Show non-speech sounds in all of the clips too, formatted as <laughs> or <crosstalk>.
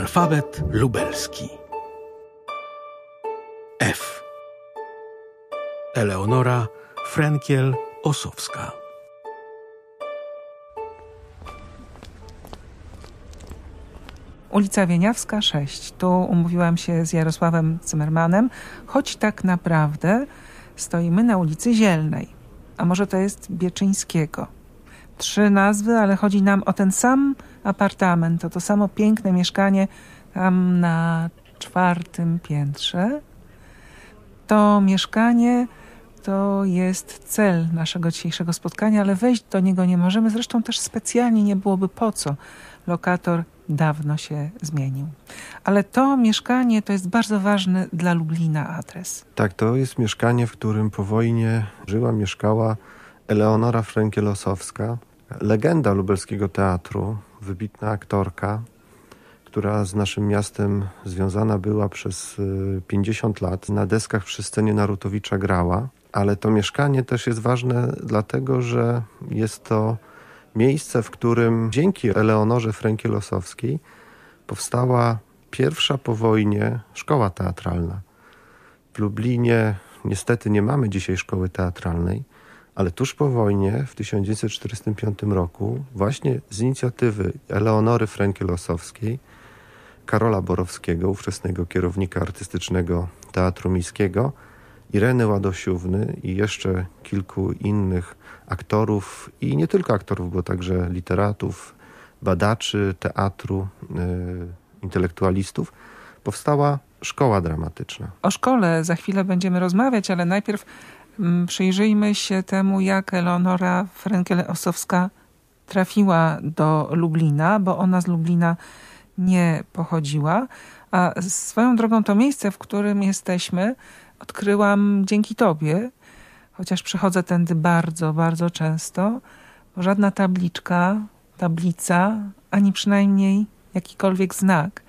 Alfabet lubelski. F. Eleonora Frenkiel-Osowska. Ulica Wieniawska 6. Tu umówiłam się z Jarosławem Zimmermanem, choć tak naprawdę stoimy na ulicy Zielnej. A może to jest Bieczyńskiego. Trzy nazwy, ale chodzi nam o ten sam apartament, o to samo piękne mieszkanie tam na czwartym piętrze. To mieszkanie to jest cel naszego dzisiejszego spotkania, ale wejść do niego nie możemy. Zresztą też specjalnie nie byłoby po co. Lokator dawno się zmienił. Ale to mieszkanie to jest bardzo ważny dla Lublina adres. Tak, to jest mieszkanie, w którym po wojnie żyła, mieszkała Eleonora Frenkiel-Osowska, legenda lubelskiego teatru, wybitna aktorka, która z naszym miastem związana była przez 50 y, lat. Na deskach przy scenie Narutowicza grała, ale to mieszkanie też jest ważne dlatego, że jest to miejsce, w którym dzięki Eleonorze Frenkielosowskiej powstała pierwsza po wojnie szkoła teatralna. W Lublinie niestety nie mamy dzisiaj szkoły teatralnej, ale tuż po wojnie, w 1945 roku, właśnie z inicjatywy Eleonory Frenkielosowskiej, Karola Borowskiego, ówczesnego kierownika artystycznego Teatru Miejskiego, Ireny Ładosiówny i jeszcze kilku innych aktorów i nie tylko aktorów, bo także literatów, badaczy teatru, yy, intelektualistów, powstała szkoła dramatyczna. O szkole za chwilę będziemy rozmawiać, ale najpierw przyjrzyjmy się temu, jak Eleonora Frenkel-Osowska trafiła do Lublina, bo ona z Lublina nie pochodziła. A swoją drogą to miejsce, w którym jesteśmy, odkryłam dzięki Tobie, chociaż przechodzę tędy bardzo, bardzo często, bo żadna tabliczka, tablica, ani przynajmniej jakikolwiek znak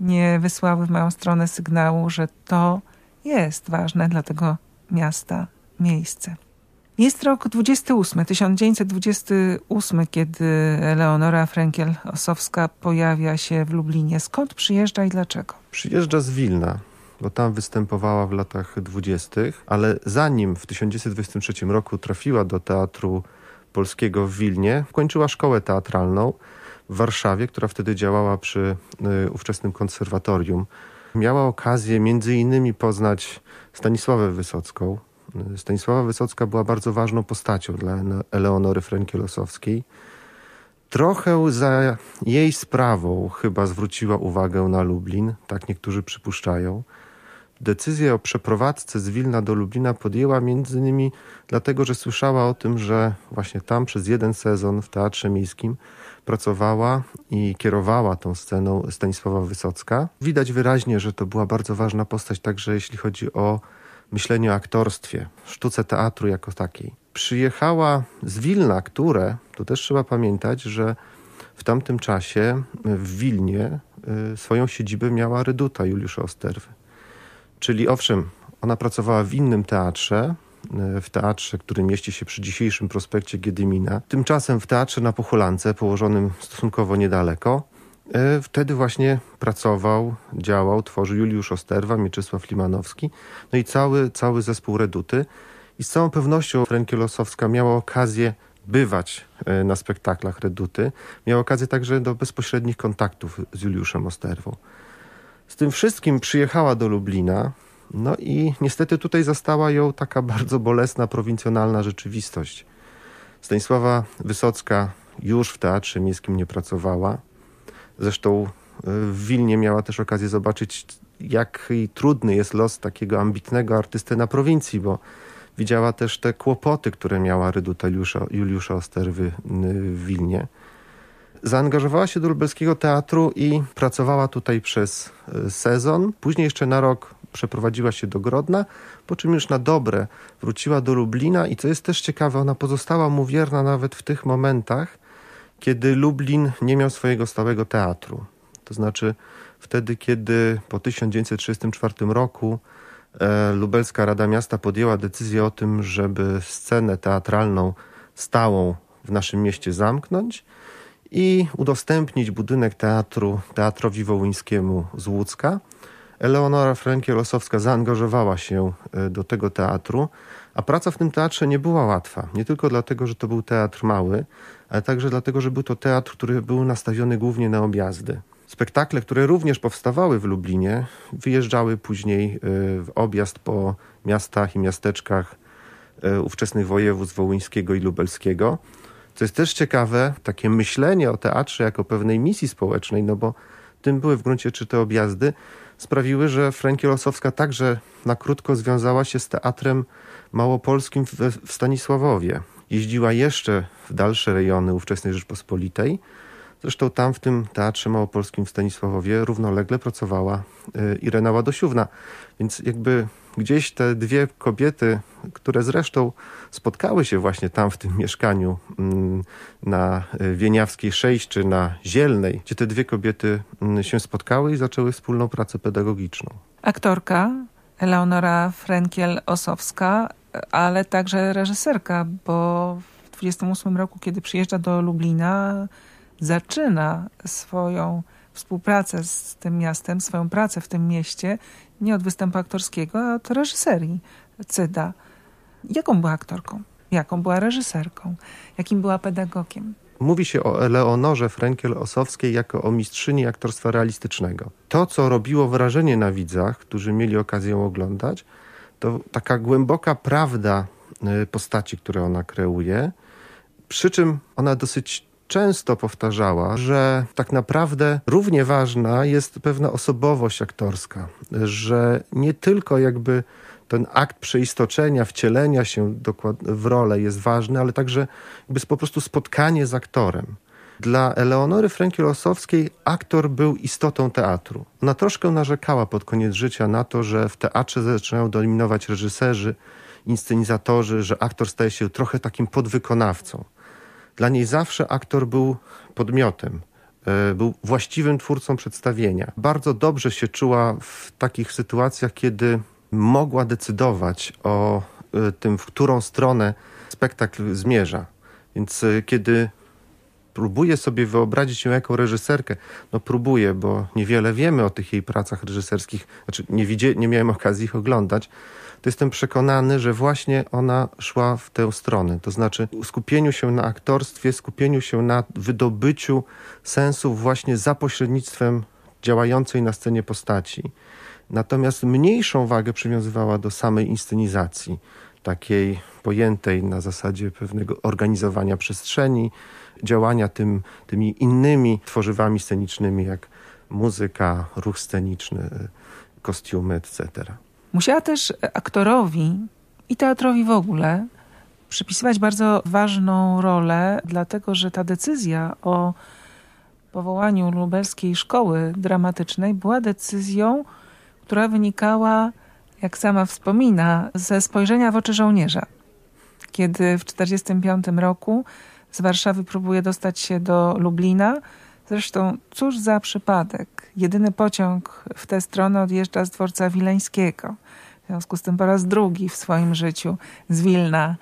nie wysłały w moją stronę sygnału, że to jest ważne dla tego miasta miejsce. Jest rok 28, 1928, kiedy Leonora Frenkiel-Osowska pojawia się w Lublinie. Skąd przyjeżdża i dlaczego? Przyjeżdża z Wilna bo tam występowała w latach dwudziestych, ale zanim w 1923 roku trafiła do Teatru Polskiego w Wilnie, kończyła szkołę teatralną w Warszawie, która wtedy działała przy y, ówczesnym konserwatorium. Miała okazję między innymi poznać Stanisławę Wysocką. Stanisława Wysocka była bardzo ważną postacią dla Eleonory Frenkielosowskiej. Trochę za jej sprawą chyba zwróciła uwagę na Lublin, tak niektórzy przypuszczają. Decyzję o przeprowadzce z Wilna do Lublina podjęła między innymi dlatego, że słyszała o tym, że właśnie tam przez jeden sezon w Teatrze Miejskim pracowała i kierowała tą sceną Stanisława Wysocka. Widać wyraźnie, że to była bardzo ważna postać także jeśli chodzi o myślenie o aktorstwie, sztuce teatru jako takiej. Przyjechała z Wilna, które, tu też trzeba pamiętać, że w tamtym czasie w Wilnie y, swoją siedzibę miała Reduta Juliusza Osterwy. Czyli owszem, ona pracowała w innym teatrze, e, w teatrze, który mieści się przy dzisiejszym prospekcie Giedymina. Tymczasem w teatrze na Pochulance, położonym stosunkowo niedaleko, wtedy właśnie pracował, działał, tworzył Juliusz Osterwa, Mieczysław Limanowski, no i cały, cały zespół Reduty. I z całą pewnością Frenkielosowska miała okazję bywać e, na spektaklach Reduty. Miała okazję także do bezpośrednich kontaktów z Juliuszem Osterwą. Z tym wszystkim przyjechała do Lublina, no i niestety tutaj zastała ją taka <laughs> bardzo bolesna, prowincjonalna rzeczywistość. Stanisława Wysocka już w Teatrze Miejskim nie pracowała. Zresztą e, w Wilnie miała też okazję zobaczyć, jak trudny jest los takiego ambitnego artysty na prowincji, bo widziała też te kłopoty, które miała Ryduta Juliusza, Juliusza Osterwy w Wilnie. Zaangażowała się do lubelskiego teatru i pracowała tutaj przez e, sezon. Później jeszcze na rok przeprowadziła się do Grodna, po czym już na dobre wróciła do Lublina i co jest też ciekawe, ona pozostała mu wierna nawet w tych momentach, kiedy Lublin nie miał swojego stałego teatru. To znaczy wtedy, kiedy po 1934 roku e, Lubelska Rada Miasta podjęła decyzję o tym, żeby scenę teatralną stałą w naszym mieście zamknąć i udostępnić budynek teatru Teatrowi Wołyńskiemu z Łódzka. Eleonora Frenkiel-Osowska zaangażowała się e, do tego teatru, a praca w tym teatrze nie była łatwa. Nie tylko dlatego, że to był teatr mały, ale także dlatego, że był to teatr, który był nastawiony głównie na objazdy. Spektakle, które również powstawały w Lublinie, wyjeżdżały później e, w objazd po miastach i miasteczkach e, ówczesnych województw wołyńskiego i lubelskiego. Co jest też ciekawe, takie myślenie o teatrze jako pewnej misji społecznej, no bo tym były w gruncie czy te objazdy, sprawiły, że Franki Losowska także na krótko związała się z teatrem małopolskim w, Stanisławowie. Jeździła jeszcze w dalsze rejony ówczesnej Rzeczpospolitej. Zresztą tam w tym Teatrze Małopolskim w Stanisławowie równolegle pracowała y, Irena Ładosiówna. Więc jakby gdzieś te dwie kobiety, które zresztą spotkały się właśnie tam w tym mieszkaniu mm, na Wieniawskiej 6 czy na Zielnej, gdzie te dwie kobiety mm, się spotkały i zaczęły wspólną pracę pedagogiczną. Aktorka Eleonora Frenkiel-Osowska, ale także reżyserka, bo w 28 roku, kiedy przyjeżdża do Lublina, zaczyna swoją współpracę z tym miastem, swoją pracę w tym mieście, nie od występu aktorskiego, a od reżyserii Cyda. Jaką była aktorką? Jaką była reżyserką? Jakim była pedagogiem? Mówi się o Eleonorze Frenkiel-Osowskiej jako o mistrzyni aktorstwa realistycznego. To, co robiło wrażenie na widzach, którzy mieli okazję ją oglądać, to taka głęboka prawda y, postaci, które ona kreuje, przy czym ona dosyć często powtarzała, że tak naprawdę równie ważna jest pewna osobowość aktorska, że nie tylko jakby ten akt przeistoczenia, wcielenia się w rolę jest ważny, ale także jakby po prostu spotkanie z aktorem. Dla Eleonory Frenkiel-Osowskiej aktor był istotą teatru. Ona troszkę narzekała pod koniec życia na to, że w teatrze zaczynają dominować reżyserzy, inscenizatorzy, że aktor staje się trochę takim podwykonawcą. Dla niej zawsze aktor był podmiotem, e, był właściwym twórcą przedstawienia. Bardzo dobrze się czuła w takich sytuacjach, kiedy mogła decydować o e, tym, w którą stronę spektakl zmierza. Więc e, kiedy próbuję sobie wyobrazić ją jako reżyserkę, no próbuję, bo niewiele wiemy o tych jej pracach reżyserskich, znaczy nie, widzie, nie miałem okazji ich oglądać, to jestem przekonany, że właśnie ona szła w tę stronę. To znaczy skupieniu się na aktorstwie, skupieniu się na wydobyciu sensów właśnie za pośrednictwem działającej na scenie postaci. Natomiast mniejszą wagę przywiązywała do samej inscenizacji, takiej pojętej na zasadzie pewnego organizowania przestrzeni, działania tym, tymi innymi tworzywami scenicznymi, jak muzyka, ruch sceniczny, kostiumy, etc. Musiała też aktorowi i teatrowi w ogóle przypisywać bardzo ważną rolę, dlatego że ta decyzja o powołaniu lubelskiej szkoły dramatycznej była decyzją, która wynikała, jak sama wspomina, ze spojrzenia w oczy żołnierza. Kiedy w 1945 roku z Warszawy próbuje dostać się do Lublina, zresztą cóż za przypadek jedyny pociąg w tę stronę odjeżdża z dworca wileńskiego. W związku z tym po raz drugi w swoim życiu z Wilna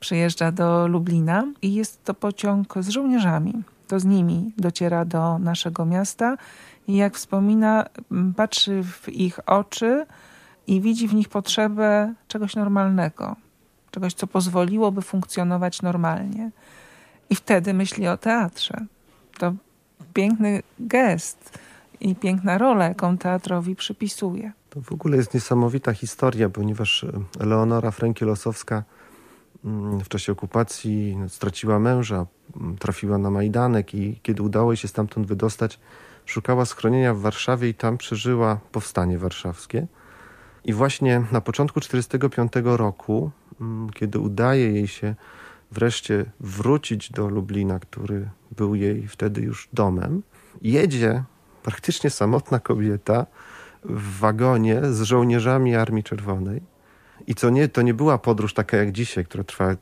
przyjeżdża do Lublina i jest to pociąg z żołnierzami. To z nimi dociera do naszego miasta i jak wspomina, patrzy w ich oczy i widzi w nich potrzebę czegoś normalnego, czegoś, co pozwoliłoby funkcjonować normalnie. I wtedy myśli o teatrze. To piękny gest i piękna rola, jaką teatrowi przypisuje. To w ogóle jest niesamowita historia, ponieważ e, Leonora Frenkiel-Osowska mm, w czasie okupacji straciła męża, mm, trafiła na Majdanek i kiedy udało jej się stamtąd wydostać, szukała schronienia w Warszawie i tam przeżyła powstanie warszawskie. I właśnie na początku 1945 roku, mm, kiedy udaje jej się wreszcie wrócić do Lublina, który był jej wtedy już domem, jedzie praktycznie samotna kobieta w wagonie z żołnierzami Armii Czerwonej. I co nie, to nie była podróż taka jak dzisiaj, która trwa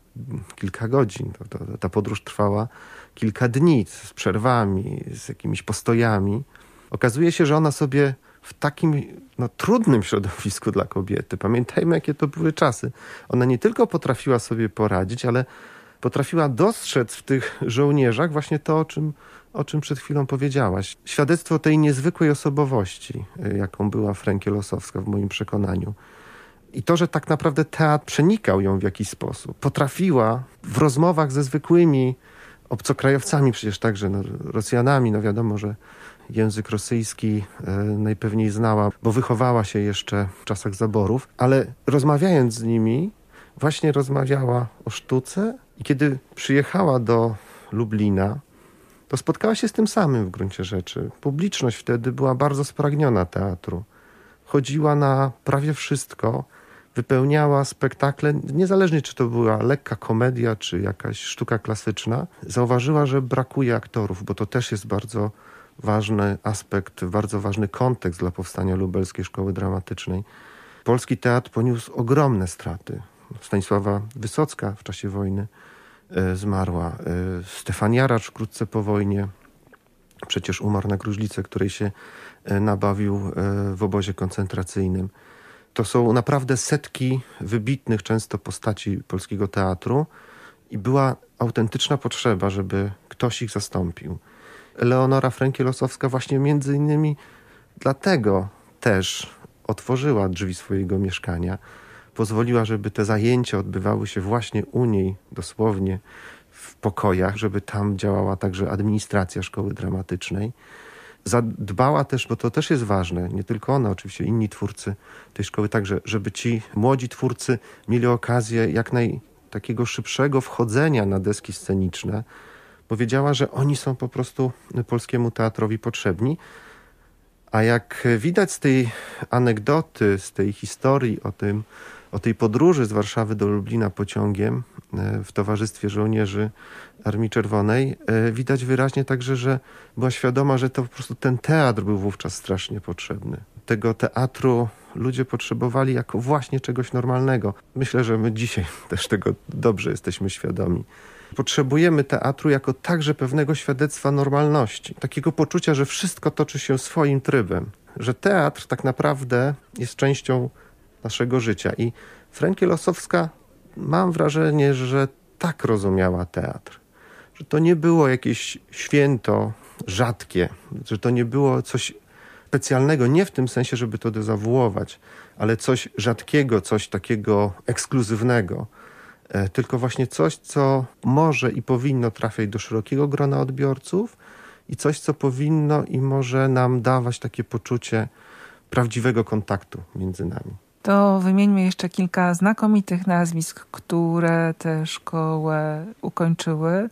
kilka godzin. Ta podróż trwała kilka dni z przerwami, z jakimiś postojami. Okazuje się, że ona sobie w takim no, trudnym środowisku dla kobiety, pamiętajmy jakie to były czasy, ona nie tylko potrafiła sobie poradzić, ale potrafiła dostrzec w tych żołnierzach właśnie to, o czym, o czym przed chwilą powiedziałaś. Świadectwo tej niezwykłej osobowości, y, jaką była Frenkie Losowska w moim przekonaniu. I to, że tak naprawdę teatr przenikał ją w jakiś sposób. Potrafiła w rozmowach ze zwykłymi obcokrajowcami, przecież także no, Rosjanami, no wiadomo, że język rosyjski e, najpewniej znała, bo wychowała się jeszcze w czasach zaborów, ale rozmawiając z nimi, właśnie rozmawiała o sztuce i kiedy przyjechała do Lublina, to spotkała się z tym samym w gruncie rzeczy. Publiczność wtedy była bardzo spragniona teatru. Chodziła na prawie wszystko, wypełniała spektakle, niezależnie czy to była lekka komedia, czy jakaś sztuka klasyczna. Zauważyła, że brakuje aktorów, bo to też jest bardzo ważny aspekt, bardzo ważny kontekst dla powstania lubelskiej szkoły dramatycznej. Polski teatr poniósł ogromne straty. Stanisława Wysocka w czasie wojny e, zmarła. E, Stefan Jaracz wkrótce po wojnie przecież umarł na gruźlicę, której się e, nabawił w obozie koncentracyjnym. To są naprawdę setki wybitnych często postaci polskiego teatru i była autentyczna potrzeba, żeby ktoś ich zastąpił. Leonora Frenkiel-Osowska właśnie między innymi dlatego też otworzyła drzwi swojego mieszkania. Pozwoliła, żeby te zajęcia odbywały się właśnie u niej, dosłownie w pokojach, żeby tam działała także administracja szkoły dramatycznej. Zadbała też, bo to też jest ważne, nie tylko ona, oczywiście inni twórcy tej szkoły także, żeby ci młodzi twórcy mieli okazję jak naj takiego szybszego wchodzenia na deski sceniczne, powiedziała, że oni są po prostu polskiemu teatrowi potrzebni. A jak widać z tej anegdoty, z tej historii o, tym, o tej podróży z Warszawy do Lublina pociągiem e, w towarzystwie żołnierzy Armii Czerwonej, e, widać wyraźnie także, że była świadoma, że to po prostu ten teatr był wówczas strasznie potrzebny. Tego teatru ludzie potrzebowali jako właśnie czegoś normalnego. Myślę, że my dzisiaj <laughs> też tego dobrze jesteśmy świadomi. Potrzebujemy teatru jako także pewnego świadectwa normalności, takiego poczucia, że wszystko toczy się swoim trybem, że teatr tak naprawdę jest częścią naszego życia. I Frenkie Losowska, mam wrażenie, że tak rozumiała teatr, że to nie było jakieś święto rzadkie, że to nie było coś specjalnego, nie w tym sensie, żeby to dezawuować, ale coś rzadkiego, coś takiego ekskluzywnego E, tylko właśnie coś, co może i powinno trafiać do szerokiego grona odbiorców i coś, co powinno i może nam dawać takie poczucie prawdziwego kontaktu między nami. To wymieńmy jeszcze kilka znakomitych nazwisk, które tę szkołę ukończyły,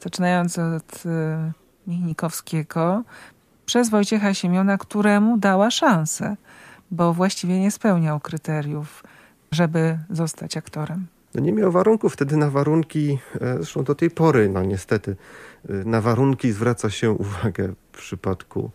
zaczynając od e, Michnikowskiego, przez Wojciecha Siemiona, któremu dała szansę, bo właściwie nie spełniał kryteriów, żeby zostać aktorem. No nie miał warunków wtedy na warunki, e, zresztą do tej pory, no niestety, e, na warunki zwraca się uwagę w przypadku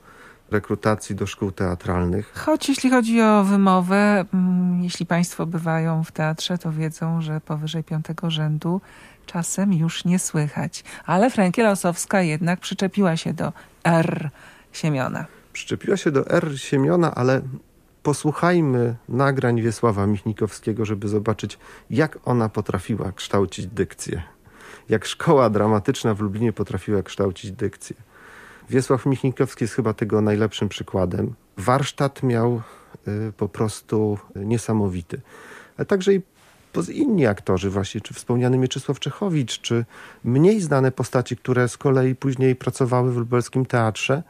rekrutacji do szkół teatralnych. Choć jeśli chodzi o wymowę, mm, jeśli Państwo bywają w teatrze, to wiedzą, że powyżej piątego rzędu czasem już nie słychać. Ale Frankiel Osowska jednak przyczepiła się do R Siemiona. Przyczepiła się do R Siemiona, ale posłuchajmy nagrań Wiesława Michnikowskiego, żeby zobaczyć, jak ona potrafiła kształcić dykcję. Jak szkoła dramatyczna w Lublinie potrafiła kształcić dykcję. Wiesław Michnikowski jest chyba tego najlepszym przykładem. Warsztat miał y, po prostu niesamowity. Ale także i inni aktorzy, właśnie, czy wspomniany Mieczysław Czechowicz, czy mniej znane postaci, które z kolei później pracowały w lubelskim teatrze,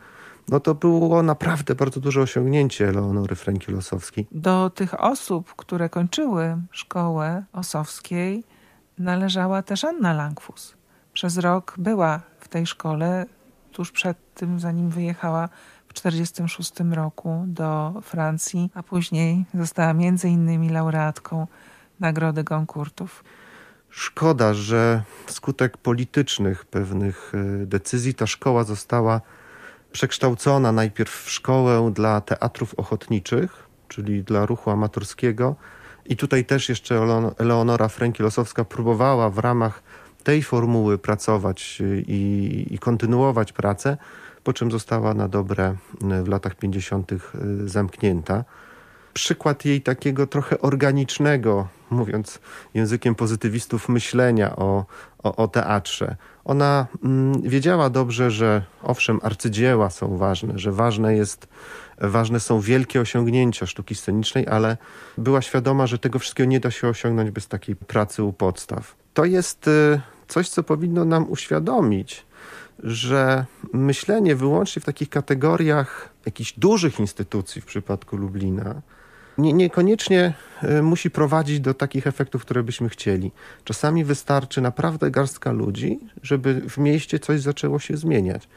no to było naprawdę bardzo duże osiągnięcie Leonory Franki-Losowskiej. Do tych osób, które kończyły szkołę Osowskiej należała też Anna Langfus. Przez rok była w tej szkole, tuż przed tym, zanim wyjechała w 1946 roku do Francji, a później została między innymi laureatką Nagrody Goncourtów. Szkoda, że wskutek politycznych pewnych e, decyzji ta szkoła została przekształcona najpierw w szkołę dla teatrów ochotniczych, czyli dla ruchu amatorskiego. I tutaj też jeszcze Eleonora Frenkiel-Osowska próbowała w ramach tej formuły pracować i, i kontynuować pracę, po czym została na dobre w latach 50. zamknięta. Przykład jej takiego trochę organicznego mówiąc językiem pozytywistów, myślenia o, o, o teatrze. Ona mm, wiedziała dobrze, że owszem, arcydzieła są ważne, że ważne, jest, ważne są wielkie osiągnięcia sztuki scenicznej, ale była świadoma, że tego wszystkiego nie da się osiągnąć bez takiej pracy u podstaw. To jest y, coś, co powinno nam uświadomić, że myślenie wyłącznie w takich kategoriach jakichś dużych instytucji w przypadku Lublina nie, niekoniecznie e, musi prowadzić do takich efektów, które byśmy chcieli. Czasami wystarczy naprawdę garstka ludzi, żeby w mieście coś zaczęło się zmieniać.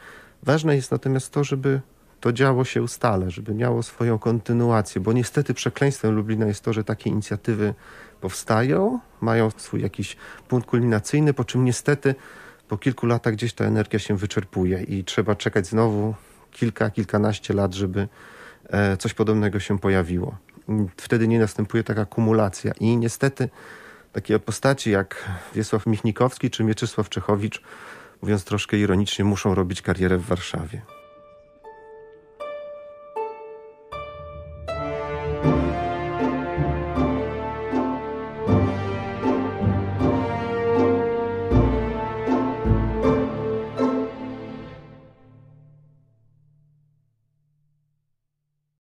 Ważne jest natomiast to, żeby to działo się stale, żeby miało swoją kontynuację, bo niestety przekleństwem Lublina jest to, że takie inicjatywy powstają, mają swój jakiś punkt kulminacyjny, po czym niestety po kilku latach gdzieś ta energia się wyczerpuje i trzeba czekać znowu kilka, kilkanaście lat, żeby e, coś podobnego się pojawiło. Wtedy nie następuje taka kumulacja i niestety takie postaci jak Wiesław Michnikowski czy Mieczysław Czechowicz, mówiąc troszkę ironicznie, muszą robić karierę w Warszawie.